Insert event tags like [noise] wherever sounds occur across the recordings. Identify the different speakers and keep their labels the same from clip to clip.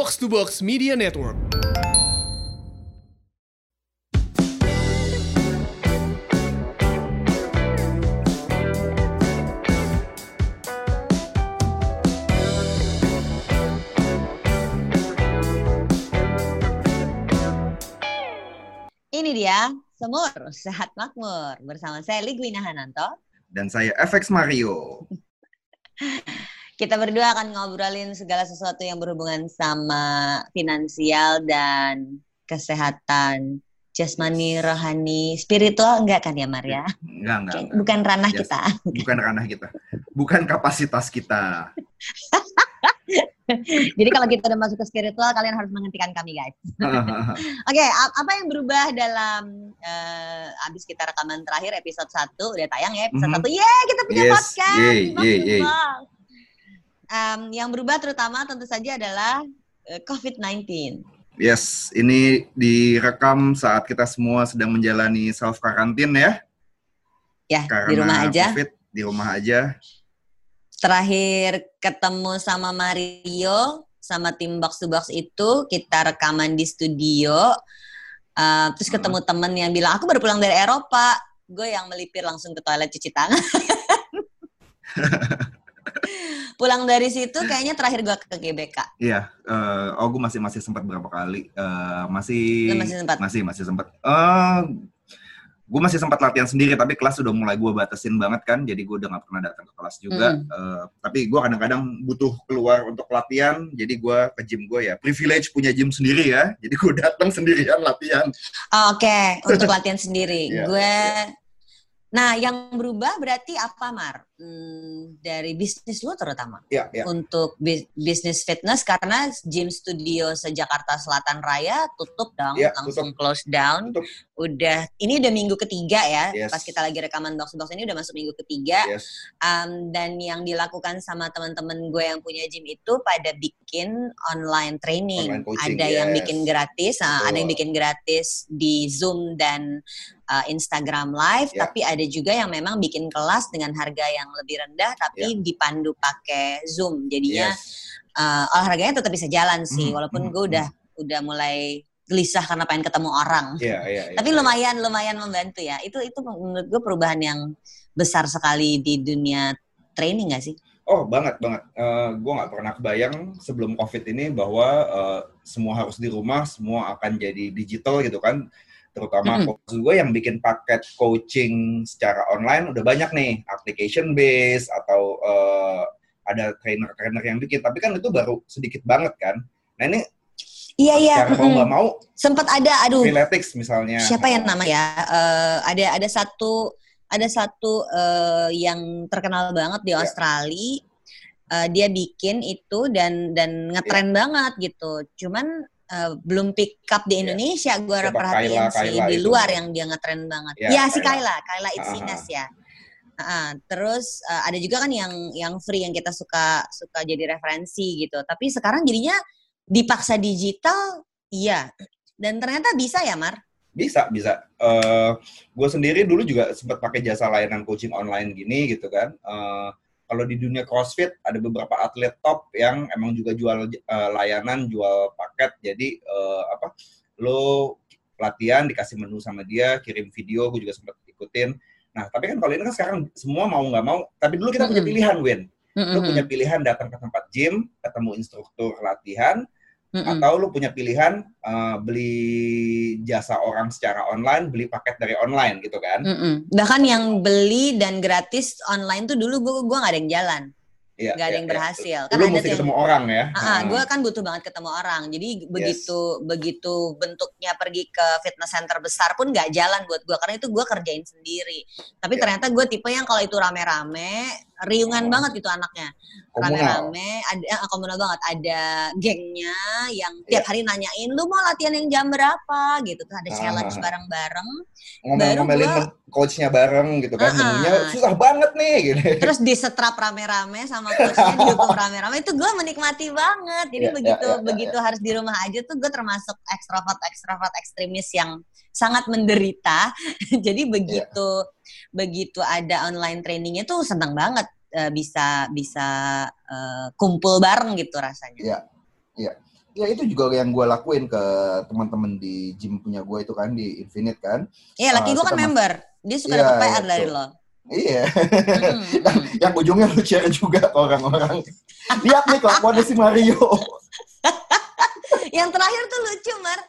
Speaker 1: Box to Box Media Network.
Speaker 2: Ini dia, Semur, Sehat Makmur. Bersama saya Ligwina Hananto.
Speaker 3: Dan saya FX Mario. [laughs]
Speaker 2: Kita berdua akan ngobrolin segala sesuatu yang berhubungan sama finansial dan kesehatan jasmani, rohani, spiritual enggak kan ya Maria?
Speaker 3: Enggak, enggak. enggak.
Speaker 2: Bukan ranah
Speaker 3: Yes.
Speaker 2: kita.
Speaker 3: Bukan ranah kita. Bukan kapasitas kita. [laughs]
Speaker 2: Jadi kalau kita udah masuk ke spiritual, kalian harus menghentikan kami guys. [laughs] Oke, a- apa yang berubah dalam eh, abis kita rekaman terakhir episode 1 udah tayang ya episode
Speaker 3: Mhm.
Speaker 2: 1. Yeay, kita punya
Speaker 3: Yes,
Speaker 2: podcast.
Speaker 3: yeay,
Speaker 2: di Box Em, yang berubah terutama tentu saja adalah eh, COVID-19.
Speaker 3: yes, ini direkam saat kita semua sedang menjalani self karantin ya.
Speaker 2: Ya,
Speaker 3: Karena
Speaker 2: di rumah aja.
Speaker 3: COVID, di rumah aja.
Speaker 2: Terakhir ketemu sama Mario sama tim Box to Box itu kita rekaman di studio. Eh, terus ketemu temen yang bilang aku baru pulang dari Eropa. Gue yang melipir langsung ke toilet cuci tangan. [laughs] pulang dari situ kayaknya terakhir gue ke GBK.
Speaker 3: Iya, eh, oh gue masih masih sempat berapa kali. Eh, masih
Speaker 2: Lu masih sempat?
Speaker 3: masih masih sempat. Eh, gue masih sempat latihan sendiri, tapi kelas udah mulai gue batasin banget kan, jadi gue udah nggak pernah datang ke kelas juga.
Speaker 2: Mm.
Speaker 3: Eh, tapi gue kadang-kadang butuh keluar untuk latihan, jadi gue ke gym gue ya. Privilege punya gym sendiri ya, jadi gue datang sendirian latihan.
Speaker 2: Oh, Oke, untuk latihan sendiri.
Speaker 3: Iya,
Speaker 2: gue. Nah, yang berubah berarti apa, Mar? Hmm, dari bisnis lu terutama.
Speaker 3: Ya, ya.
Speaker 2: Untuk bis- bisnis fitness karena gym studio se-Jakarta Selatan Raya tutup dong,
Speaker 3: Iya,
Speaker 2: langsung close down.
Speaker 3: Tutup.
Speaker 2: Udah ini udah minggu ketiga ya.
Speaker 3: Yes.
Speaker 2: Pas kita lagi rekaman box box ini udah masuk minggu ketiga.
Speaker 3: Yes.
Speaker 2: Um, dan yang dilakukan sama teman-teman gue yang punya gym itu pada bikin online training.
Speaker 3: Online coaching,
Speaker 2: ada yang
Speaker 3: yes.
Speaker 2: bikin gratis, ah, ada yang
Speaker 3: Betul.
Speaker 2: bikin gratis di Zoom dan uh, Instagram Live,
Speaker 3: Ya.
Speaker 2: tapi ada juga yang memang bikin kelas dengan harga yang lebih rendah, tapi dipandu pakai Zoom. Jadinya
Speaker 3: Yes.
Speaker 2: uh, olahraganya tetap bisa jalan sih,
Speaker 3: Mhm,
Speaker 2: walaupun
Speaker 3: mhm,
Speaker 2: gue udah udah mulai gelisah karena pengen ketemu orang.
Speaker 3: Iya, iya, iya.
Speaker 2: Tapi lumayan lumayan membantu ya. Itu itu menurut gue perubahan yang besar sekali di dunia training gak sih?
Speaker 3: Oh banget banget. gue nggak pernah kebayang sebelum COVID ini bahwa eh, semua harus di rumah, semua akan jadi digital gitu kan. Terutama
Speaker 2: Mm-mm.
Speaker 3: coach gue yang bikin paket coaching secara online udah banyak nih, application base atau eh, ada trainer-trainer yang bikin. Tapi kan itu baru sedikit banget kan. Nah ini
Speaker 2: Iya iya.
Speaker 3: secara mau nggak mau,
Speaker 2: Sempat ada, aduh.
Speaker 3: Freeletics misalnya.
Speaker 2: Siapa yang nama ya? Eh, ada ada satu ada satu eh, yang terkenal banget di
Speaker 3: Ya.
Speaker 2: Australia. Eh, dia bikin itu dan dan ngetren banget gitu. Cuman eh, belum pick up di
Speaker 3: Ya.
Speaker 2: Indonesia. Gue
Speaker 3: Siapa?
Speaker 2: perhatiin
Speaker 3: Kaila-
Speaker 2: sih
Speaker 3: Kaila
Speaker 2: di
Speaker 3: itu.
Speaker 2: luar yang dia ngetren banget.
Speaker 3: Ya,
Speaker 2: Ya, si
Speaker 3: Kaila.
Speaker 2: Kaila, Itsinas
Speaker 3: Ah,
Speaker 2: ya. Ah, terus eh, ada juga kan yang yang free yang kita suka suka jadi referensi gitu. Tapi sekarang jadinya dipaksa digital, iya. Dan ternyata bisa ya, Mar?
Speaker 3: Bisa, bisa. gue sendiri dulu juga sempat pakai jasa layanan coaching online gini gitu kan. Eh, kalau di dunia CrossFit ada beberapa atlet top yang emang juga jual eh, layanan, jual paket. Jadi eh, apa? Lo latihan dikasih menu sama dia, kirim video, gue juga sempat ikutin. Nah, tapi kan kalau ini kan sekarang semua mau nggak mau. Tapi dulu kita punya pilihan, Win. Lo
Speaker 2: Mm-mm.
Speaker 3: punya pilihan datang ke tempat gym, ketemu instruktur latihan,
Speaker 2: Mm-mm.
Speaker 3: atau lu punya pilihan uh, beli jasa orang secara online, beli paket dari online gitu kan?
Speaker 2: Mm-mm. Bahkan yang beli dan gratis online tuh dulu gue gua nggak ada yang jalan,
Speaker 3: Iya.
Speaker 2: nggak ada
Speaker 3: iya,
Speaker 2: yang
Speaker 3: iya.
Speaker 2: berhasil.
Speaker 3: Lu
Speaker 2: Kan ada
Speaker 3: mesti
Speaker 2: yang
Speaker 3: ketemu orang ya.
Speaker 2: Ah,
Speaker 3: Nah,
Speaker 2: gue kan butuh banget ketemu orang. Jadi begitu begitu bentuknya pergi ke fitness center besar pun nggak jalan buat gue karena itu gue kerjain sendiri. Tapi
Speaker 3: Ya.
Speaker 2: ternyata gue tipe yang kalau itu rame-rame, riungan
Speaker 3: Oh.
Speaker 2: banget itu anaknya. Rame-rame, ada eh, komunal banget. Ada gengnya yang tiap hari nanyain lu mau latihan yang jam berapa gitu. Tuh ada
Speaker 3: Ah.
Speaker 2: challenge bareng-bareng.
Speaker 3: Ngomel-ngomelin men- coachnya bareng gitu kan,
Speaker 2: Ah, ah.
Speaker 3: menunya susah banget nih gitu.
Speaker 2: Terus disetrap rame-rame sama coachnya dihukum rame-rame itu gue menikmati banget. Jadi
Speaker 3: ya,
Speaker 2: begitu
Speaker 3: ya, ya,
Speaker 2: begitu harus di rumah aja tuh gue termasuk ekstrovert ekstrovert ekstremis yang sangat menderita. [laughs] Jadi begitu begitu ada online trainingnya tuh senang banget eh, bisa bisa eh, kumpul bareng gitu rasanya.
Speaker 3: Iya. ya itu juga yang gue lakuin ke teman-teman di gym punya gue itu kan di Infinite kan.
Speaker 2: Iya, laki
Speaker 3: Uh,
Speaker 2: gue kan member. Dia suka
Speaker 3: Iya,
Speaker 2: dapat
Speaker 3: iya,
Speaker 2: PR dari
Speaker 3: betul.
Speaker 2: lo.
Speaker 3: Iya.
Speaker 2: Mm, [laughs]
Speaker 3: yang, yang ujungnya lu share [laughs] juga orang-orang. Lihat nih kelakuannya si Mario. [laughs]
Speaker 2: Yang terakhir tuh lucu, Mar.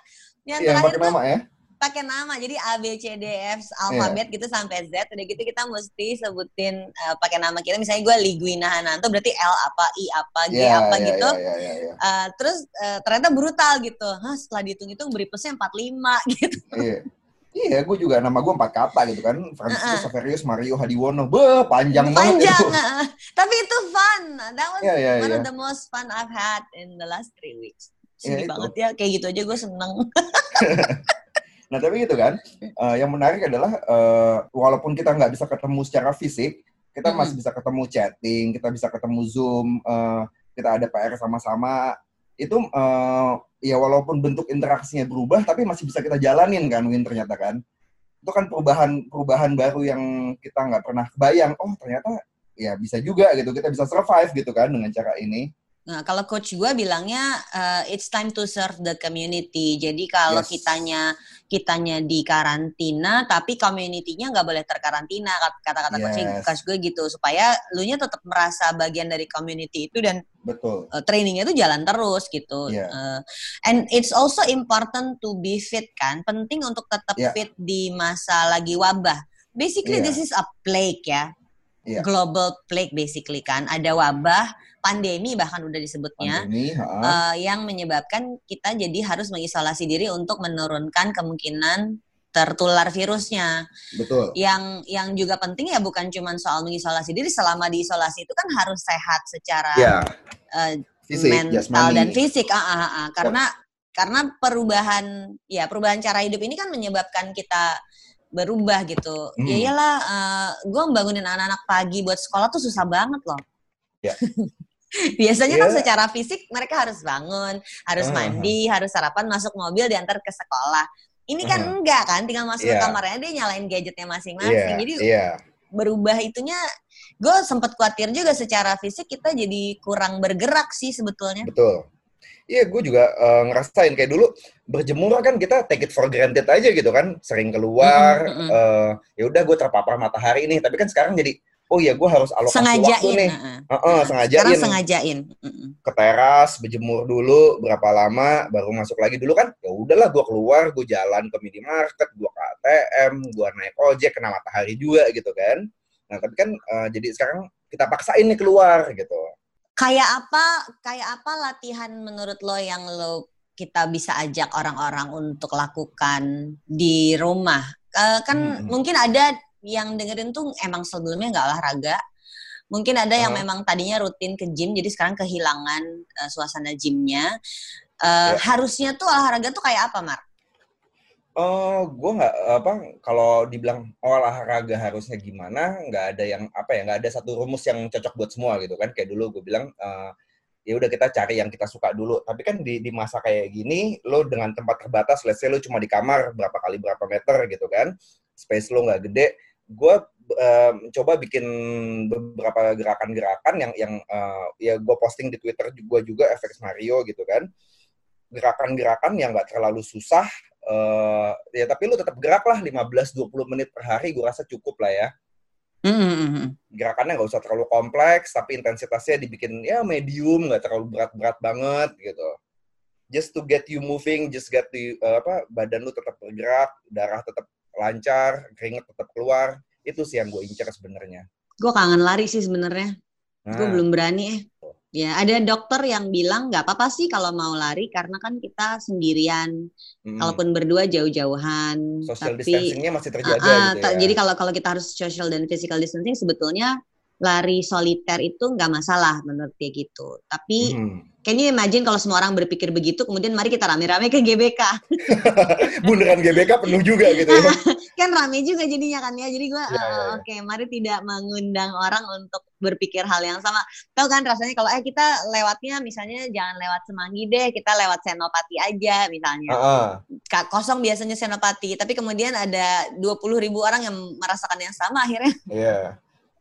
Speaker 2: Yang
Speaker 3: Iya,
Speaker 2: terakhir
Speaker 3: pakai
Speaker 2: tuh
Speaker 3: nama ya.
Speaker 2: Pakai nama. Jadi A B C D F alfabet
Speaker 3: Iya.
Speaker 2: gitu sampai Z. Udah gitu kita mesti sebutin eh, pakai nama kita. Misalnya gue Liguina Hananto berarti L apa, I apa, G
Speaker 3: Iya,
Speaker 2: apa
Speaker 3: iya,
Speaker 2: gitu.
Speaker 3: iya, iya, iya, iya.
Speaker 2: Eh, terus eh, ternyata brutal gitu. Hah, setelah dihitung-hitung beri plusnya 45 [laughs] gitu.
Speaker 3: Iya. Iya, gue juga nama gue empat kata gitu kan. Francisco
Speaker 2: Uh-uh.
Speaker 3: Saverius Mario Hadiwono. Beuh, panjang, banget itu.
Speaker 2: eh. Tapi itu fun. That was
Speaker 3: Iya, iya,
Speaker 2: one
Speaker 3: iya.
Speaker 2: of the most fun I've had in the last three weeks.
Speaker 3: Iya,
Speaker 2: Sedih
Speaker 3: itu.
Speaker 2: banget ya. Kayak gitu aja gue seneng. [laughs]
Speaker 3: Nah, tapi gitu kan. eh, yang menarik adalah eh, walaupun kita nggak bisa ketemu secara fisik, kita
Speaker 2: Mm-mm.
Speaker 3: masih bisa ketemu chatting, kita bisa ketemu Zoom, eh, kita ada PR sama-sama. Itu eh, ya walaupun bentuk interaksinya berubah, tapi masih bisa kita jalanin kan, Win ternyata kan. Itu kan perubahan perubahan baru yang kita nggak pernah kebayang. Oh ternyata ya bisa juga gitu, kita bisa survive gitu kan dengan cara ini.
Speaker 2: Nah, kalau coach gue bilangnya uh, it's time to serve the community. Jadi kalau
Speaker 3: Yes.
Speaker 2: kitanya kitanya di karantina, tapi community-nya nggak boleh terkarantina. Kat- Kata-kata coach,
Speaker 3: Yes.
Speaker 2: coach gue gitu supaya lu nya tetap merasa bagian dari community itu dan
Speaker 3: Betul.
Speaker 2: uh, trainingnya itu jalan terus gitu.
Speaker 3: Iya.
Speaker 2: Uh, and it's also important to be fit kan. Penting untuk tetap
Speaker 3: Iya.
Speaker 2: fit di masa lagi wabah. Basically
Speaker 3: Iya.
Speaker 2: this is a plague ya.
Speaker 3: Iya.
Speaker 2: Global plague basically kan. Ada wabah, pandemi bahkan udah disebutnya
Speaker 3: Pandemi, ha.
Speaker 2: uh, yang menyebabkan kita jadi harus mengisolasi diri untuk menurunkan kemungkinan tertular virusnya.
Speaker 3: betul.
Speaker 2: Yang yang juga penting ya bukan cuma soal mengisolasi diri, selama diisolasi itu kan harus sehat secara
Speaker 3: Ya,
Speaker 2: uh,
Speaker 3: fisik,
Speaker 2: mental dan fisik. Ah, ah, ah. Karena karena perubahan ya perubahan cara hidup ini kan menyebabkan kita berubah gitu.
Speaker 3: Hmm.
Speaker 2: Ya iyalah, gue bangunin anak-anak pagi buat sekolah tuh susah banget loh.
Speaker 3: Ya. [laughs] [laughs]
Speaker 2: Biasanya kan
Speaker 3: Iya.
Speaker 2: secara fisik mereka harus bangun, harus
Speaker 3: Ah.
Speaker 2: mandi, harus sarapan, masuk mobil, diantar ke sekolah. Ini kan
Speaker 3: Ah.
Speaker 2: enggak kan, tinggal masuk ke
Speaker 3: Iya.
Speaker 2: kamarnya dia nyalain gadgetnya masing-masing. Jadi
Speaker 3: iya.
Speaker 2: berubah itunya, gue sempat khawatir juga secara fisik kita jadi kurang bergerak sih sebetulnya.
Speaker 3: Betul. Iya, gue juga eh, ngerasain kayak dulu berjemur kan kita take it for granted aja gitu kan, sering keluar.
Speaker 2: Mm-mm, mm-mm.
Speaker 3: eh, ya udah gue terpapar matahari nih, tapi kan sekarang jadi oh iya gue harus alokasi waktu
Speaker 2: sengajain.
Speaker 3: nih.
Speaker 2: heeh.
Speaker 3: Heeh, sengajain
Speaker 2: Sekarang sengajain.
Speaker 3: Ke teras, berjemur dulu berapa lama, baru masuk lagi dulu kan. Ya udahlah, gue keluar, gue jalan ke minimarket, gue ke ATM, gue naik ojek kena matahari juga gitu kan. Nah tapi kan eh, jadi sekarang kita paksain nih keluar gitu.
Speaker 2: Kayak apa? Kayak apa latihan menurut lo yang lo kita bisa ajak orang-orang untuk lakukan di rumah? Eh, kan
Speaker 3: Mm-mm.
Speaker 2: mungkin ada yang dengerin tuh emang sebelumnya nggak olahraga. Mungkin ada yang
Speaker 3: Ah.
Speaker 2: memang tadinya rutin ke gym, jadi sekarang kehilangan eh, suasana gymnya. Eh,
Speaker 3: Ya.
Speaker 2: Harusnya tuh olahraga tuh kayak apa, Mar?
Speaker 3: Oh, gue nggak apa kalau dibilang olahraga harusnya gimana, nggak ada yang apa ya, nggak ada satu rumus yang cocok buat semua gitu kan. Kayak dulu gue bilang eh, ya udah kita cari yang kita suka dulu. Tapi kan di, di masa kayak gini, lo dengan tempat terbatas, let's say lo cuma di kamar berapa kali berapa meter gitu kan, space lo nggak gede. Gue coba bikin beberapa gerakan-gerakan yang yang eh, ya gue posting di Twitter gue juga FX Mario gitu kan. Gerakan-gerakan yang nggak terlalu susah, eh ya tapi lu tetap gerak lah 15-20 menit per hari gue rasa cukup lah ya
Speaker 2: Mm-mm.
Speaker 3: gerakannya nggak usah terlalu kompleks tapi intensitasnya dibikin ya medium nggak terlalu berat-berat banget gitu just to get you moving just get you eh, apa badan lu tetap bergerak darah tetap lancar keringet tetap keluar itu sih yang gue incer sebenarnya
Speaker 2: Gue kangen lari sih sebenarnya.
Speaker 3: Nah,
Speaker 2: Gue belum berani eh. Ya, ada dokter yang bilang nggak apa-apa sih kalau mau lari karena kan kita sendirian.
Speaker 3: mm,
Speaker 2: Kalaupun berdua jauh-jauhan.
Speaker 3: social
Speaker 2: tapi
Speaker 3: distancingnya masih terjaga
Speaker 2: Ah, ah,
Speaker 3: gitu ya
Speaker 2: jadi kalau kalau kita harus social dan physical distancing sebetulnya lari soliter itu nggak masalah menurut dia gitu. Tapi
Speaker 3: Hmm.
Speaker 2: Kayaknya imagine kalau semua orang berpikir begitu, kemudian mari kita rame-rame ke GBK. [laughs]
Speaker 3: bundaran GBK penuh juga gitu ya [laughs]
Speaker 2: kan rame juga jadinya kan ya. Jadi gua
Speaker 3: Iya,
Speaker 2: eh,
Speaker 3: iya, iya.
Speaker 2: oke, mari tidak mengundang orang untuk berpikir hal yang sama. Tahu kan rasanya kalau eh kita lewatnya misalnya jangan lewat Semanggi deh, kita lewat Senopati aja misalnya. Ka- Kosong biasanya Senopati, tapi kemudian ada 20 ribu orang yang merasakan yang sama akhirnya
Speaker 3: Iya.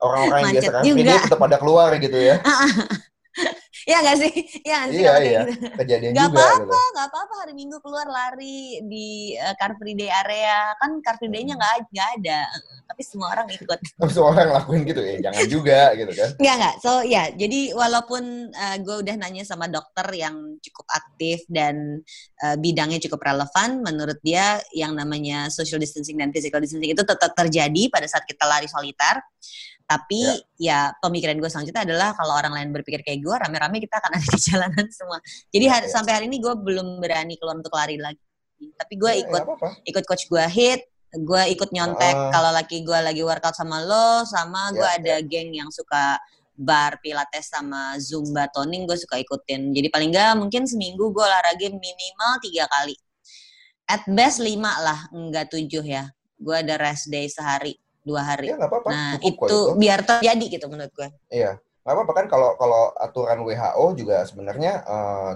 Speaker 3: Orang-orang yang biasa kan ini tetap pada keluar gitu ya. [laughs]
Speaker 2: Iya gak [laughs] sih? Iya gak sih
Speaker 3: iya,
Speaker 2: kalau kayak
Speaker 3: iya.
Speaker 2: gitu?
Speaker 3: Kejadian
Speaker 2: Gak
Speaker 3: juga
Speaker 2: apa-apa,
Speaker 3: gitu.
Speaker 2: gak apa-apa hari Minggu keluar lari di uh, Car Free Day area. Kan Car Free Day-nya
Speaker 3: Hmm.
Speaker 2: gak, nggak ada. Tapi semua orang ikut. [laughs]
Speaker 3: Terus orang lakuin gitu ya, jangan juga gitu kan.
Speaker 2: Enggak, enggak. So, ya, jadi walaupun uh, gue udah nanya sama dokter yang cukup aktif dan uh, bidangnya cukup relevan, menurut dia yang namanya social distancing dan physical distancing itu tetap terjadi pada saat kita lari soliter. Tapi ya, pemikiran gue selanjutnya adalah kalau orang lain berpikir kayak gue, rame-rame kita akan ada di [laughs] jalanan semua. Jadi hari,
Speaker 3: Iya.
Speaker 2: sampai hari ini gue belum berani keluar untuk lari lagi. Tapi gue
Speaker 3: Ya,
Speaker 2: ikut
Speaker 3: ya apa-apa.
Speaker 2: ikut coach gue hit, gue ikut nyontek
Speaker 3: Ah.
Speaker 2: kalau lagi gue lagi workout sama lo, sama gue
Speaker 3: Ya,
Speaker 2: ada geng yang suka bar pilates sama zumba toning gue suka ikutin. Jadi paling nggak mungkin seminggu gue olahraga minimal tiga kali. At best lima lah, enggak tujuh ya. Gue ada rest day sehari, dua hari.
Speaker 3: Ya apa-apa.
Speaker 2: Nah
Speaker 3: cukup kok
Speaker 2: itu biar terjadi gitu menurut gue.
Speaker 3: Iya, nggak apa-apa kan kalau kalau aturan WHO juga sebenarnya eh,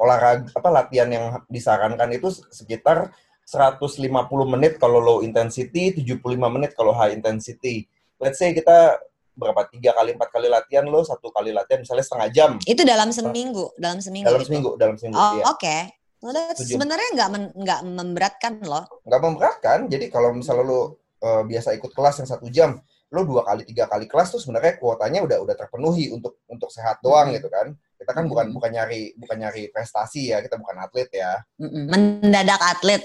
Speaker 3: olahraga apa latihan yang disarankan itu sekitar 150 menit kalau low intensity, 75 menit kalau high intensity. Let's say kita berapa tiga kali empat kali latihan lo satu kali latihan misalnya setengah jam
Speaker 2: Itu dalam seminggu, dalam seminggu.
Speaker 3: dalam
Speaker 2: gitu.
Speaker 3: seminggu dalam seminggu
Speaker 2: Oh
Speaker 3: iya.
Speaker 2: oke. Well,
Speaker 3: Tujuh.
Speaker 2: sebenarnya nggak nggak memberatkan loh.
Speaker 3: nggak memberatkan jadi kalau misalnya lo eh, biasa ikut kelas yang satu jam lo dua kali tiga kali kelas tuh sebenarnya kuotanya udah udah terpenuhi untuk untuk sehat doang
Speaker 2: Hmm.
Speaker 3: gitu kan kita kan bukan bukan nyari bukan nyari prestasi ya kita bukan atlet ya.
Speaker 2: Mendadak atlet.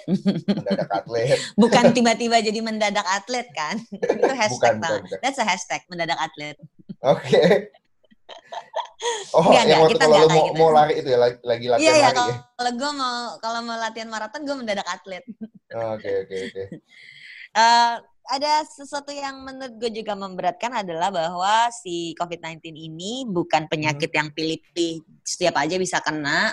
Speaker 3: mendadak atlet [laughs]
Speaker 2: Bukan tiba-tiba jadi mendadak atlet kan? [laughs] Itu hashtag
Speaker 3: Bukan, bukan, bukan.
Speaker 2: That's a hashtag mendadak atlet.
Speaker 3: oke [laughs] oh
Speaker 2: Nggak,
Speaker 3: yang
Speaker 2: nggak,
Speaker 3: waktu
Speaker 2: kita
Speaker 3: kalau mau
Speaker 2: gitu.
Speaker 3: mau lari itu ya lagi, lagi latihan
Speaker 2: Iya ya
Speaker 3: lari
Speaker 2: kalau
Speaker 3: ya
Speaker 2: kalau gue mau kalau mau latihan maraton gue mendadak atlet.
Speaker 3: oke oke oke
Speaker 2: Eh, ada sesuatu yang menurut gue juga memberatkan adalah bahwa si COVID-19 ini bukan penyakit yang pilih-pilih setiap aja bisa kena.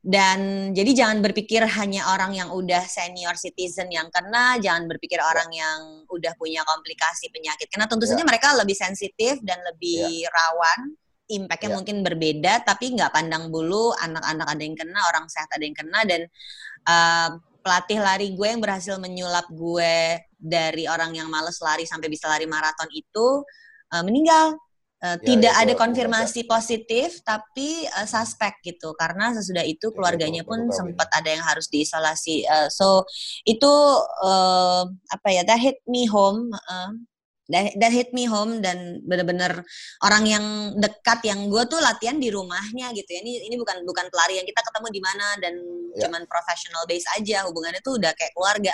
Speaker 2: Dan jadi jangan berpikir hanya orang yang udah senior citizen yang kena, jangan berpikir orang yang udah punya komplikasi penyakit. Karena tentu
Speaker 3: Ya.
Speaker 2: saja mereka lebih sensitif dan lebih rawan. Impactnya
Speaker 3: Ya.
Speaker 2: mungkin berbeda, tapi nggak pandang bulu. Anak-anak ada yang kena, orang sehat ada yang kena, dan uh, pelatih lari gue yang berhasil menyulap gue dari orang yang males lari sampai bisa lari maraton itu uh, meninggal. Uh,
Speaker 3: Ya,
Speaker 2: tidak
Speaker 3: ya,
Speaker 2: ada konfirmasi positif, tapi uh, suspek gitu. Karena sesudah itu
Speaker 3: Ya,
Speaker 2: keluarganya pun sempat ada yang harus diisolasi. Uh, so itu uh, apa ya? That hit me home. uh, that, that hit me home dan bener-bener orang yang dekat yang gue tuh latihan di rumahnya gitu ya. Ini ini bukan bukan pelarian kita ketemu di mana dan
Speaker 3: Ya.
Speaker 2: cuman professional base aja hubungannya tuh udah kayak keluarga.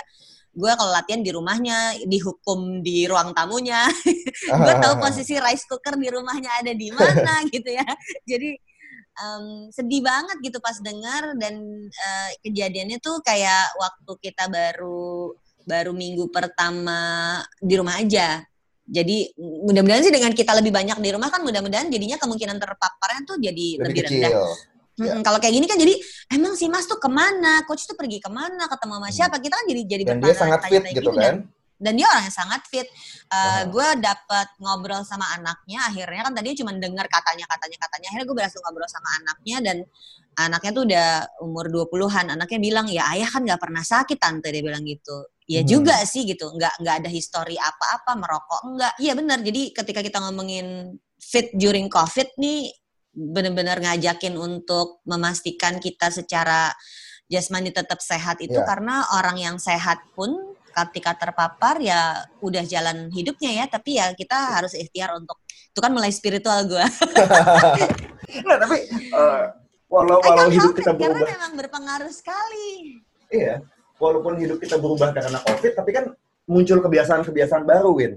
Speaker 2: Gue kalau latihan di rumahnya, dihukum di ruang tamunya, [laughs] gue tahu [laughs] posisi rice cooker di rumahnya ada di mana [laughs] gitu ya. Jadi em, sedih banget gitu pas dengar dan eh, kejadiannya tuh kayak waktu kita baru baru minggu pertama di rumah aja. Jadi mudah-mudahan sih dengan kita lebih banyak di rumah kan mudah-mudahan jadinya kemungkinan terpaparnya tuh jadi lebih,
Speaker 3: lebih
Speaker 2: rendah.
Speaker 3: kecil.
Speaker 2: Mm-mm, Kalau kayak gini kan jadi emang si Mas tuh ke mana? Coach tuh pergi ke mana? Ketemu sama siapa? Kita kan jadi jadi
Speaker 3: Hmm. dan dia sangat fit gitu
Speaker 2: gini
Speaker 3: kan
Speaker 2: dan dan dia orang yang sangat fit. Uh,
Speaker 3: Aha.
Speaker 2: gue dapat ngobrol sama anaknya. Akhirnya kan tadi cuma dengar katanya katanya katanya. Akhirnya gue berhasil ngobrol sama anaknya dan anaknya tuh udah umur 20-an. Anaknya bilang ya ayah kan nggak pernah sakit tante dia bilang gitu. Ya
Speaker 3: Hmm.
Speaker 2: juga sih gitu. Nggak nggak ada histori apa-apa merokok enggak. Iya benar. Jadi ketika kita ngomongin fit during COVID nih benar-benar ngajakin untuk memastikan kita secara jasmani tetap sehat itu
Speaker 3: Iya.
Speaker 2: karena orang yang sehat pun ketika terpapar ya udah jalan hidupnya ya tapi ya kita harus ikhtiar untuk itu kan mulai spiritual gue [laughs]
Speaker 3: Nggak, tapi eh, walau walau hidup kita
Speaker 2: karena
Speaker 3: berubah
Speaker 2: memang berpengaruh sekali
Speaker 3: iya walaupun hidup kita berubah karena covid tapi kan muncul kebiasaan-kebiasaan baru Win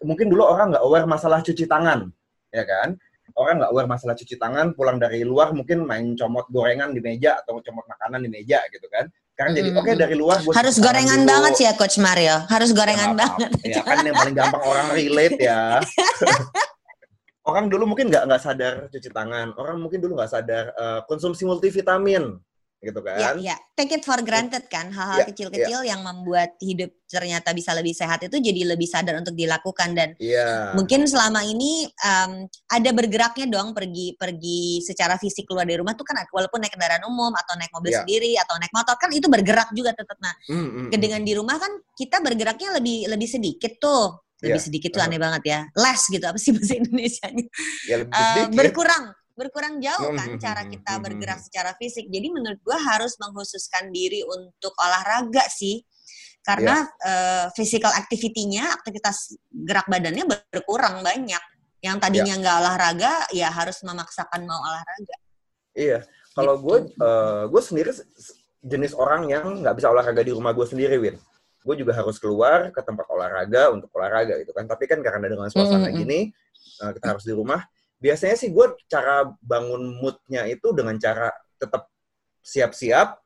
Speaker 3: mungkin dulu orang nggak aware masalah cuci tangan ya kan orang nggak aware masalah cuci tangan pulang dari luar mungkin main comot gorengan di meja atau comot makanan di meja gitu kan sekarang jadi
Speaker 2: Mm-mm.
Speaker 3: oke dari luar gua
Speaker 2: harus gorengan
Speaker 3: dulu.
Speaker 2: banget sih ya coach Mario harus gorengan
Speaker 3: Ya,
Speaker 2: banget.
Speaker 3: Ya kan yang paling gampang orang relate ya. [laughs] orang dulu mungkin nggak nggak sadar cuci tangan. Orang mungkin dulu nggak sadar eh, konsumsi multivitamin, gitu
Speaker 2: ya
Speaker 3: kan?
Speaker 2: ya take it for granted kan hal-hal
Speaker 3: Ya,
Speaker 2: kecil-kecil yang membuat hidup ternyata bisa lebih sehat itu jadi lebih sadar untuk dilakukan. Dan
Speaker 3: Iya.
Speaker 2: mungkin selama ini um, ada bergeraknya dong pergi pergi secara fisik keluar dari rumah tuh kan walaupun naik kendaraan umum atau naik mobil
Speaker 3: Ya.
Speaker 2: sendiri atau naik motor kan itu bergerak juga tetap nah
Speaker 3: Mm, mm, mm.
Speaker 2: dengan di rumah kan kita bergeraknya lebih lebih sedikit tuh. Lebih
Speaker 3: Iya.
Speaker 2: sedikit tuh aneh banget ya. Less gitu apa sih bahasa Indonesia-nya?
Speaker 3: Ya lebih
Speaker 2: Eh, berkurang berkurang jauh kan cara kita bergerak secara fisik. Jadi menurut gue harus menghususkan diri untuk olahraga sih. Karena yeah. uh, physical activity-nya, aktivitas gerak badannya berkurang banyak. Yang tadinya nggak yeah. olahraga, ya harus memaksakan mau olahraga.
Speaker 3: Iya, kalau gitu. gue, uh, gue sendiri jenis orang yang nggak bisa olahraga di rumah gue sendiri, Win. Gue juga harus keluar ke tempat olahraga untuk olahraga gitu kan. Tapi kan karena dengan suasana mm -hmm. gini, uh, kita harus di rumah. Biasanya sih gue cara bangun moodnya itu dengan cara tetap siap-siap,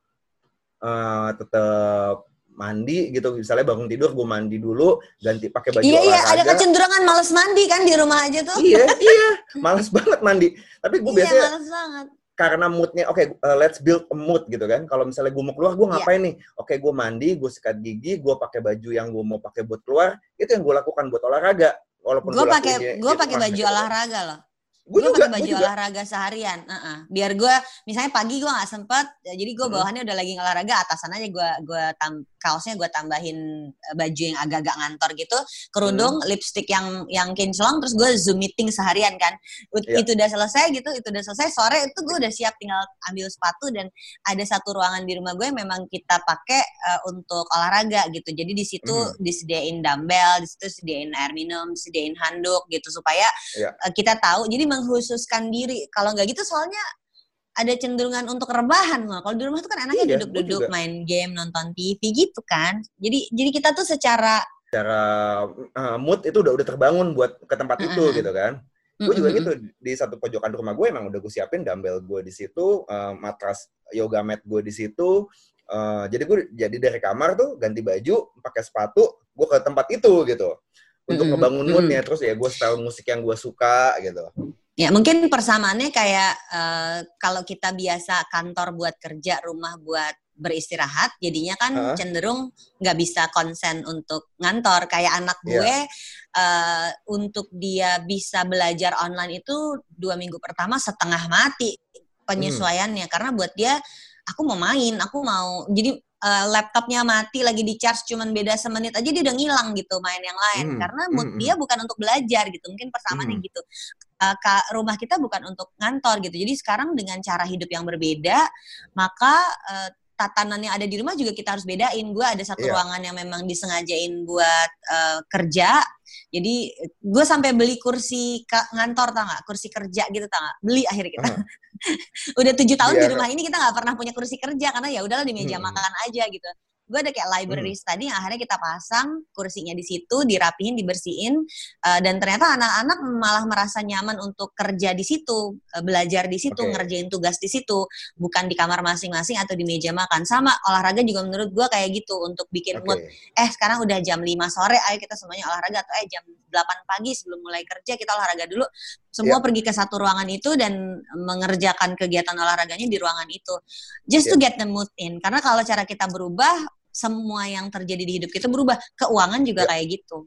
Speaker 3: uh, tetap mandi gitu. Misalnya bangun tidur gue mandi dulu ganti pakai baju
Speaker 2: iya,
Speaker 3: olahraga
Speaker 2: iya ada kecenderungan males mandi kan di rumah aja tuh.
Speaker 3: Iya [laughs] iya males banget mandi. Tapi gue iya, biasanya males banget. karena moodnya oke okay, uh, let's build a mood gitu kan. Kalau misalnya gue mau keluar gue iya. ngapain yeah. nih? Oke okay, gue mandi gue sikat gigi gue pakai baju yang gue mau pakai buat keluar. Itu yang gue lakukan buat olahraga.
Speaker 2: Walaupun gue pakai gue pakai baju olahraga loh gue pakai baju olahraga seharian uh -uh. biar gue misalnya pagi gue nggak sempet ya jadi gue bawahannya udah lagi olahraga atasan aja gue gue tam kaosnya gue tambahin eh, baju yang agak-agak ngantor gitu kerudung hmm. lipstick yang yang kinclong terus gue zoom meeting seharian kan yeah. itu udah selesai gitu itu udah selesai sore itu gue udah siap tinggal ambil sepatu dan ada satu ruangan di rumah gue yang memang kita pakai uh, untuk olahraga gitu jadi di situ hmm. disediain dumbbell di situ disediain air minum disediain handuk gitu supaya yeah. uh, kita tahu jadi menghususkan diri. Kalau nggak gitu soalnya ada cenderungan untuk rebahan loh. Kalau di rumah tuh kan anaknya iya, duduk-duduk main game, nonton TV gitu kan. Jadi jadi kita tuh secara
Speaker 3: secara uh, mood itu udah udah terbangun buat ke tempat uh -uh. itu gitu kan. Gue juga gitu di satu pojokan rumah gue emang udah gue siapin dumbbell gue di situ, uh, matras yoga mat gue di situ. Uh, jadi gue jadi dari kamar tuh ganti baju, pakai sepatu, gue ke tempat itu gitu untuk ngebangun moodnya. Terus ya gue style musik yang gue suka gitu.
Speaker 2: Ya mungkin persamaannya kayak uh, kalau kita biasa kantor buat kerja, rumah buat beristirahat, jadinya kan uh. cenderung nggak bisa konsen untuk ngantor. Kayak anak iya. gue yeah. uh, untuk dia bisa belajar online itu dua minggu pertama setengah mati penyesuaiannya, hmm. karena buat dia aku mau main, aku mau jadi uh, laptopnya mati lagi di charge cuman beda semenit aja dia udah ngilang gitu main yang lain hmm. karena mood hmm. dia hmm. bukan untuk belajar gitu mungkin persamaannya hmm. gitu rumah kita bukan untuk ngantor gitu jadi sekarang dengan cara hidup yang berbeda maka uh, tatanan yang ada di rumah juga kita harus bedain. Gue ada satu yeah. ruangan yang memang disengajain buat uh, kerja. Jadi gue sampai beli kursi ngantor tau gak? Kursi kerja gitu tau gak? Beli akhirnya kita. Uh. [laughs] Udah tujuh tahun yeah. di rumah ini kita nggak pernah punya kursi kerja karena ya udahlah di meja hmm. makan aja gitu gue ada kayak library hmm. study yang akhirnya kita pasang kursinya di situ dirapihin dibersihin uh, dan ternyata anak-anak malah merasa nyaman untuk kerja di situ uh, belajar di situ okay. ngerjain tugas di situ bukan di kamar masing-masing atau di meja makan sama olahraga juga menurut gue kayak gitu untuk bikin okay. mood eh sekarang udah jam 5 sore ayo kita semuanya olahraga atau eh jam 8 pagi sebelum mulai kerja kita olahraga dulu semua yeah. pergi ke satu ruangan itu dan mengerjakan kegiatan olahraganya di ruangan itu just yeah. to get the mood in karena kalau cara kita berubah semua yang terjadi di hidup kita berubah. Keuangan juga ya. kayak gitu.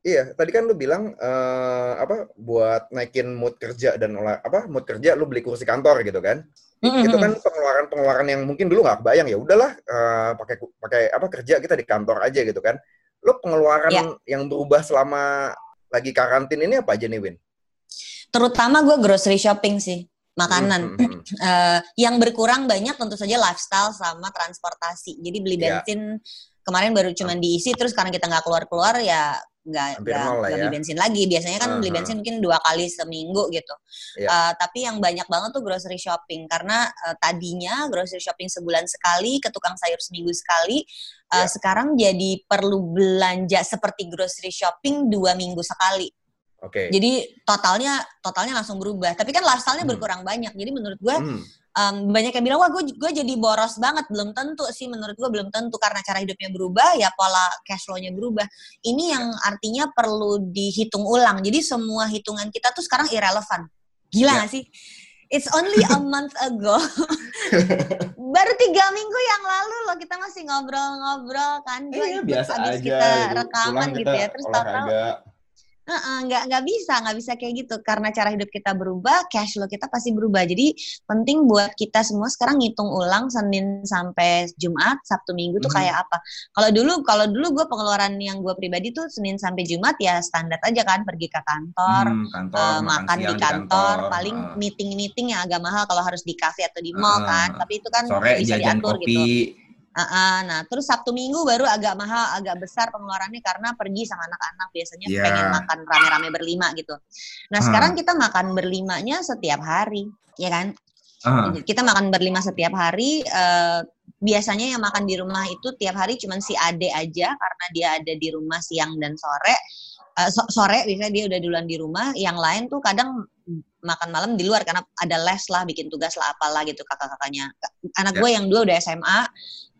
Speaker 3: Iya, tadi kan lu bilang uh, apa buat naikin mood kerja dan olah apa mood kerja lu beli kursi kantor gitu kan? Mm-hmm. Itu kan pengeluaran-pengeluaran yang mungkin dulu nggak kebayang ya. Udahlah uh, pakai pakai apa kerja kita di kantor aja gitu kan. Lu pengeluaran yeah. yang berubah selama lagi karantin ini apa aja nih, Win?
Speaker 2: Terutama gue grocery shopping sih makanan. Mm-hmm. uh, [laughs] yang berkurang banyak tentu saja lifestyle sama transportasi. Jadi beli iya. bensin yeah. kemarin baru cuma diisi, terus karena kita nggak keluar-keluar ya nggak nggak ya. beli bensin lagi. Biasanya kan uh-huh. beli bensin mungkin dua kali seminggu gitu. Yeah. Iya. Uh, tapi yang banyak banget tuh grocery shopping karena uh, tadinya grocery shopping sebulan sekali, ke tukang sayur seminggu sekali. Uh, yeah. Sekarang jadi perlu belanja seperti grocery shopping dua minggu sekali.
Speaker 3: Oke. Okay.
Speaker 2: Jadi totalnya totalnya langsung berubah. Tapi kan lifestyle-nya hmm. berkurang banyak. Jadi menurut gue hmm. um, banyak yang bilang wah gue gue jadi boros banget. Belum tentu sih menurut gue belum tentu karena cara hidupnya berubah ya pola cash flow-nya berubah. Ini yang artinya perlu dihitung ulang. Jadi semua hitungan kita tuh sekarang irrelevant. Gila yeah. gak sih? It's only a [laughs] month ago. [laughs] Baru tiga minggu yang lalu loh kita masih ngobrol-ngobrol kan.
Speaker 3: Gue iya, biasa aja.
Speaker 2: kita rekaman gitu, gitu ya. Terus tahu-tahu nggak nggak bisa nggak bisa kayak gitu karena cara hidup kita berubah cash flow kita pasti berubah jadi penting buat kita semua sekarang ngitung ulang Senin sampai Jumat Sabtu Minggu tuh hmm. kayak apa kalau dulu kalau dulu gue pengeluaran yang gue pribadi tuh Senin sampai Jumat ya standar aja kan pergi ke kantor, hmm, kantor uh, makan di kantor, di kantor paling uh. meeting meeting yang agak mahal kalau harus di kafe atau di mall uh, kan tapi itu kan
Speaker 3: sore bisa diatur kopi. gitu
Speaker 2: Uh, uh, nah, terus Sabtu Minggu baru agak mahal, agak besar pengeluarannya karena pergi sama anak-anak biasanya yeah. pengen makan rame-rame berlima gitu. Nah, uh. sekarang kita makan berlimanya setiap hari, ya kan? Uh. Kita makan berlima setiap hari. Uh, biasanya yang makan di rumah itu tiap hari cuma si Ade aja karena dia ada di rumah siang dan sore. Uh, so sore biasanya dia udah duluan di rumah. Yang lain tuh kadang makan malam di luar karena ada les lah, bikin tugas lah apalah gitu kakak-kakaknya. Anak yeah. gue yang dua udah SMA,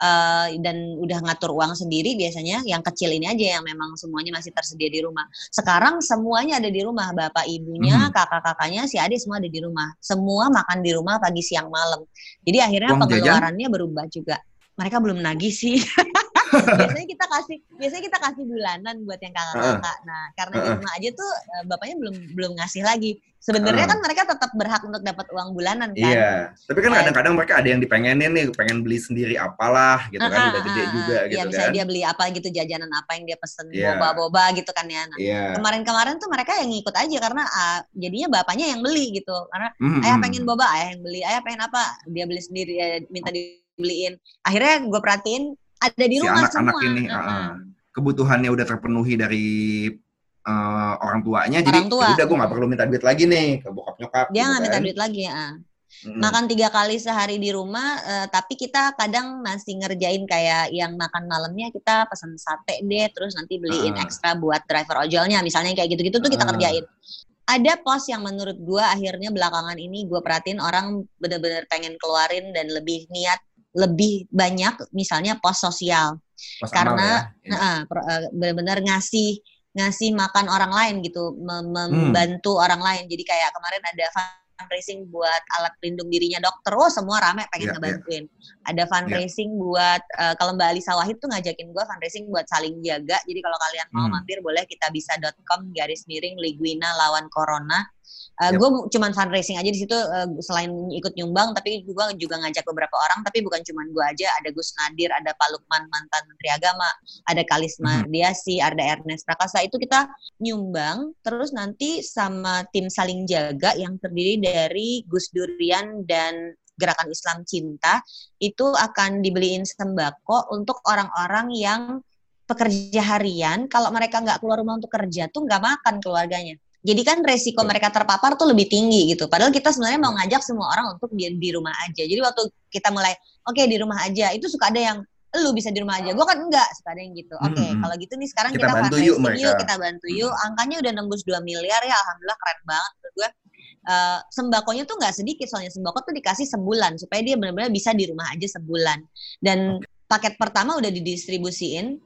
Speaker 2: uh, dan udah ngatur uang sendiri biasanya yang kecil ini aja yang memang semuanya masih tersedia di rumah. Sekarang semuanya ada di rumah, bapak ibunya, hmm. kakak-kakaknya, si adik semua ada di rumah. Semua makan di rumah pagi siang malam. Jadi akhirnya uang pengeluarannya jajan? berubah juga. Mereka belum nagih sih. [laughs] biasanya kita kasih biasanya kita kasih bulanan buat yang kakak-kakak. Nah, karena di rumah aja tuh eh, bapaknya belum belum ngasih lagi. Sebenarnya kan mereka tetap berhak untuk dapat uang bulanan kan.
Speaker 3: Iya. Tapi kan kadang-kadang mereka ada yang dipengenin nih, pengen beli sendiri apalah gitu kan, udah gede juga
Speaker 2: gitu
Speaker 3: iya,
Speaker 2: misalnya dia beli apa gitu jajanan apa yang dia pesen yeah. boba-boba gitu kan ya. Nah, yeah. kemarin-kemarin tuh mereka yang ngikut aja karena uh, jadinya bapaknya yang beli gitu. Karena mm-hmm. ayah pengen boba, ayah yang beli, ayah pengen apa, dia beli sendiri, ya, minta dibeliin. Akhirnya gue perhatiin ada di rumah
Speaker 3: si anak-anak ini uh, uh, kebutuhannya udah terpenuhi dari uh, orang tuanya orang jadi tua. Ya udah gue nggak perlu minta duit lagi nih ke bokap nyokap
Speaker 2: dia nggak gitu minta duit lagi ya makan tiga kali sehari di rumah uh, tapi kita kadang masih ngerjain kayak yang makan malamnya kita pesan sate deh terus nanti beliin uh. ekstra buat driver ojolnya misalnya kayak gitu-gitu tuh kita uh. kerjain. Ada pos yang menurut gue akhirnya belakangan ini gue perhatiin orang bener-bener pengen keluarin dan lebih niat lebih banyak misalnya pos sosial pos karena ya. uh, benar-benar ngasih ngasih makan orang lain gitu mem membantu hmm. orang lain jadi kayak kemarin ada fundraising buat alat pelindung dirinya dokter oh semua rame pengen yeah, ngebantuin yeah. ada ya. fundraising yeah. buat uh, kalau Mbak Alisa Wahid tuh ngajakin gue fundraising buat saling jaga jadi kalau kalian mau hmm. mampir boleh kita bisa.com garis miring Liguina lawan corona Uh, yep. Gue cuman fundraising aja di situ uh, selain ikut nyumbang, tapi gue juga ngajak beberapa orang. Tapi bukan cuman gue aja, ada Gus Nadir, ada Pak Lukman mantan Menteri Agama, ada Kalisma mm -hmm. Diasi, ada Ernest Prakasa. Itu kita nyumbang, terus nanti sama tim saling jaga yang terdiri dari Gus Durian dan Gerakan Islam Cinta itu akan dibeliin sembako untuk orang-orang yang pekerja harian. Kalau mereka nggak keluar rumah untuk kerja tuh nggak makan keluarganya. Jadi kan resiko mereka terpapar tuh lebih tinggi gitu. Padahal kita sebenarnya mau ngajak semua orang untuk di, di rumah aja. Jadi waktu kita mulai, oke okay, di rumah aja, itu suka ada yang lu bisa di rumah aja. Gue kan enggak, suka ada yang gitu. Oke, okay, hmm. kalau gitu nih sekarang kita, kita bantu yuk, yuk, kita bantu yuk. Angkanya udah nembus 2 miliar ya, alhamdulillah keren banget menurut gue. Uh, sembakonya tuh nggak sedikit soalnya sembako tuh dikasih sebulan supaya dia benar-benar bisa di rumah aja sebulan dan paket pertama udah didistribusiin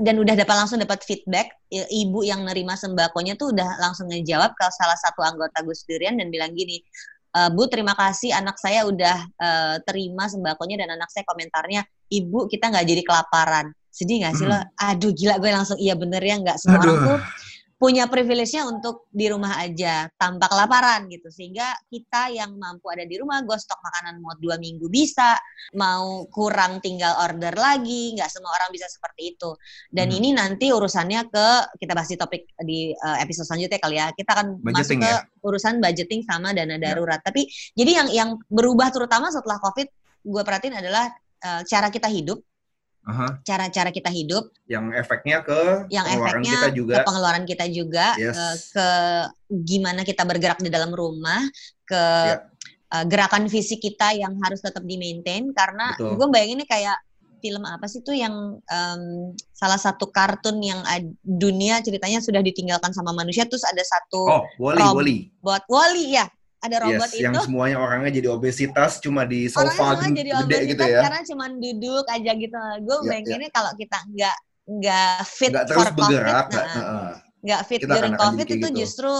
Speaker 2: dan udah dapat langsung dapat feedback ibu yang nerima sembakonya tuh udah langsung ngejawab ke salah satu anggota Gus Durian dan bilang gini e, Bu terima kasih anak saya udah uh, terima sembakonya dan anak saya komentarnya ibu kita nggak jadi kelaparan sedih nggak sih hmm. lo aduh gila gue langsung iya bener ya nggak semua aduh. orang tuh punya privilege-nya untuk di rumah aja tanpa kelaparan gitu sehingga kita yang mampu ada di rumah gue stok makanan mau dua minggu bisa mau kurang tinggal order lagi nggak semua orang bisa seperti itu dan hmm. ini nanti urusannya ke kita bahas di topik di uh, episode selanjutnya kali ya kita akan budgeting masuk ke ya? urusan budgeting sama dana ya. darurat ya. tapi jadi yang yang berubah terutama setelah covid gue perhatiin adalah uh, cara kita hidup cara-cara kita hidup.
Speaker 3: Yang efeknya ke
Speaker 2: yang pengeluaran efeknya kita juga. ke pengeluaran kita juga yes. ke, ke gimana kita bergerak di dalam rumah ke yeah. uh, gerakan fisik kita yang harus tetap di maintain karena gue bayanginnya kayak film apa sih tuh yang um, salah satu kartun yang dunia ceritanya sudah ditinggalkan sama manusia terus ada satu
Speaker 3: oh Wally Wally
Speaker 2: buat Wally ya ada robot yes,
Speaker 3: itu. yang semuanya orangnya jadi obesitas cuma di sofa
Speaker 2: gede, jadi gede gitu ya. karena cuma duduk aja gitu. Gue ya, bayanginnya ya. kalau kita nggak nggak fit
Speaker 3: gak terus for bergerak,
Speaker 2: covid nggak uh, fit kita during covid itu gitu. justru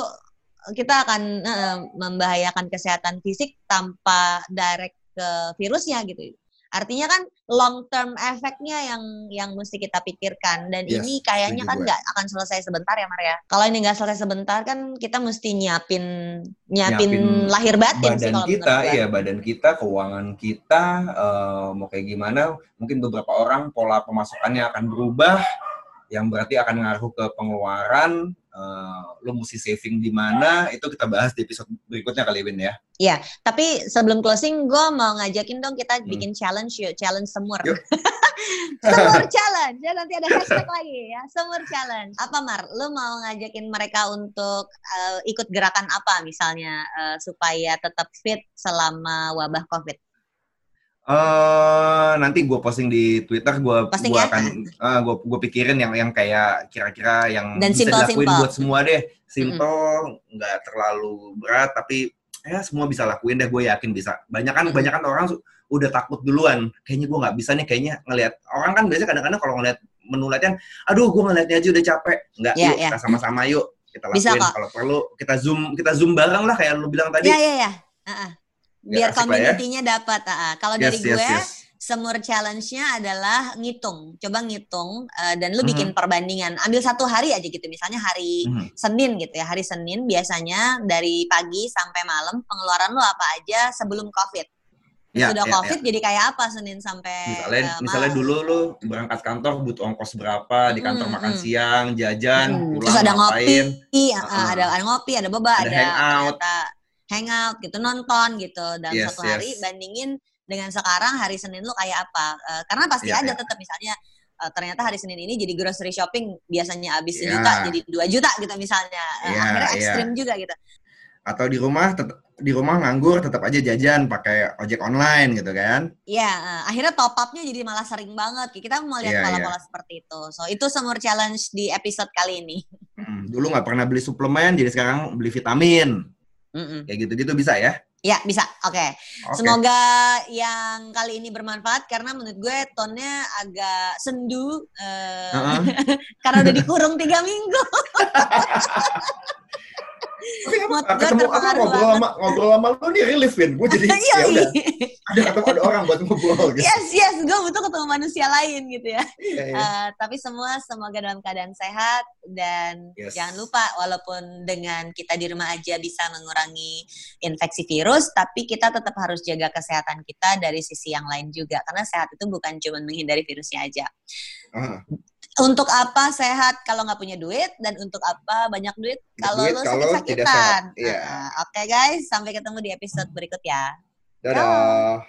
Speaker 2: kita akan uh, membahayakan kesehatan fisik tanpa direct ke virusnya gitu Artinya kan long term efeknya yang yang mesti kita pikirkan dan
Speaker 3: Yes,
Speaker 2: ini kayaknya kan nggak akan selesai sebentar ya Maria. Kalau ini nggak selesai sebentar kan kita mesti nyiapin nyiapin,
Speaker 3: Nyiapin
Speaker 2: lahir batin sih
Speaker 3: badan
Speaker 2: kalau
Speaker 3: kita, iya badan kita, keuangan kita, eh, mau kayak gimana? Mungkin beberapa orang pola pemasukannya akan berubah, yang berarti akan ngaruh ke pengeluaran. Eh, lo mesti saving di mana? Itu kita bahas di episode berikutnya kali Win ya.
Speaker 2: Tapi sebelum closing, gue mau ngajakin dong kita
Speaker 3: Hmm.
Speaker 2: bikin challenge yuk, challenge semur.
Speaker 3: Yuk. [laughs]
Speaker 2: semur challenge, ya nanti ada hashtag lagi ya, semur challenge. Apa Mar, lu mau ngajakin mereka untuk eh, ikut gerakan apa misalnya eh, supaya tetap fit selama wabah COVID?
Speaker 3: Eh nanti gue posting di Twitter, gue gua
Speaker 2: ya?
Speaker 3: akan gue gue pikirin yang yang kayak kira-kira yang
Speaker 2: Dan
Speaker 3: bisa dilakuin
Speaker 2: simple-simple.
Speaker 3: buat semua deh, simple, nggak terlalu berat, tapi ya semua bisa lakuin deh, gue yakin bisa. Banyak kan
Speaker 2: Mm-mm.
Speaker 3: banyak kan orang udah takut duluan, kayaknya gue nggak bisa nih, kayaknya ngelihat orang kan biasanya kadang-kadang kalau ngelihat menu latihan, aduh gue ngeliatnya aja udah capek, nggak
Speaker 2: Iya,
Speaker 3: yuk
Speaker 2: iya.
Speaker 3: kita sama-sama yuk kita lakuin kalau perlu kita zoom kita zoom bareng lah kayak lu bilang tadi.
Speaker 2: Iya iya iya. Heeh. Biar
Speaker 3: lah ya.
Speaker 2: community-nya dapat. ah. Kalau dari
Speaker 3: Yes, yes,
Speaker 2: gue,
Speaker 3: yes.
Speaker 2: semur challenge-nya adalah ngitung. Coba ngitung eh, dan lu
Speaker 3: Mhm.
Speaker 2: bikin perbandingan. Ambil satu hari aja gitu. Misalnya hari
Speaker 3: Mhm.
Speaker 2: Senin gitu ya. Hari Senin biasanya dari pagi sampai malam pengeluaran lu apa aja sebelum COVID.
Speaker 3: Ya,
Speaker 2: Sudah
Speaker 3: ya,
Speaker 2: COVID jadi kayak apa Senin sampai
Speaker 3: misalnya
Speaker 2: eh,
Speaker 3: misalnya dulu lu berangkat kantor butuh ongkos berapa di kantor
Speaker 2: Mm,
Speaker 3: makan
Speaker 2: mm.
Speaker 3: siang jajan
Speaker 2: Hmm,
Speaker 3: pulang
Speaker 2: Terus ada ngopi,
Speaker 3: ngapain
Speaker 2: eh,
Speaker 3: Uh-uh.
Speaker 2: ada ada ngopi, ada boba,
Speaker 3: Ada
Speaker 2: ada,
Speaker 3: hangout.
Speaker 2: ternyata hangout gitu, nonton gitu dalam
Speaker 3: Yes,
Speaker 2: satu hari
Speaker 3: yes.
Speaker 2: bandingin dengan sekarang hari Senin lu kayak apa? Eh, karena pasti
Speaker 3: Iya,
Speaker 2: ada
Speaker 3: iya.
Speaker 2: tetap misalnya eh, ternyata hari Senin ini jadi grocery shopping biasanya habis
Speaker 3: Iya.
Speaker 2: sejuta jadi dua juta gitu misalnya.
Speaker 3: Iya,
Speaker 2: akhirnya
Speaker 3: iya.
Speaker 2: ekstrim juga gitu.
Speaker 3: atau di rumah tetap di rumah nganggur tetap aja jajan pakai ojek online gitu kan
Speaker 2: Iya, eh, akhirnya top up-nya jadi malah sering banget. Kita mau lihat
Speaker 3: Iya,
Speaker 2: pola-pola seperti itu. So, itu semur challenge di episode kali ini.
Speaker 3: Hmm, dulu nggak pernah beli suplemen jadi sekarang beli vitamin
Speaker 2: Mm-mm.
Speaker 3: kayak gitu-gitu bisa ya
Speaker 2: Ya, bisa. Oke.
Speaker 3: Oke.
Speaker 2: Semoga yang kali ini bermanfaat karena menurut gue tonnya agak sendu eh,
Speaker 3: Heeh. [laughs]
Speaker 2: karena udah dikurung tiga minggu. [laughs] Mood gue
Speaker 3: ketemu apa
Speaker 2: terpengaruh
Speaker 3: ngobrol sama ngobrol sama lu nih relief Vin. Gue jadi [laughs]
Speaker 2: Iya,
Speaker 3: ya udah ada ketemu ada orang buat ngobrol gitu.
Speaker 2: yes, yes, gue butuh ketemu manusia lain gitu ya.
Speaker 3: Iya, iya.
Speaker 2: Eh, tapi semua semoga dalam keadaan sehat dan
Speaker 3: Yes.
Speaker 2: jangan lupa walaupun dengan kita di rumah aja bisa mengurangi infeksi virus, tapi kita tetap harus jaga kesehatan kita dari sisi yang lain juga karena sehat itu bukan cuma menghindari virusnya aja.
Speaker 3: Ah,
Speaker 2: untuk apa sehat kalau nggak punya duit dan untuk apa banyak duit kalau
Speaker 3: duit
Speaker 2: lo sakit-sakitan.
Speaker 3: Iya.
Speaker 2: Nah, Oke guys, sampai ketemu di episode berikut ya.
Speaker 3: dadah.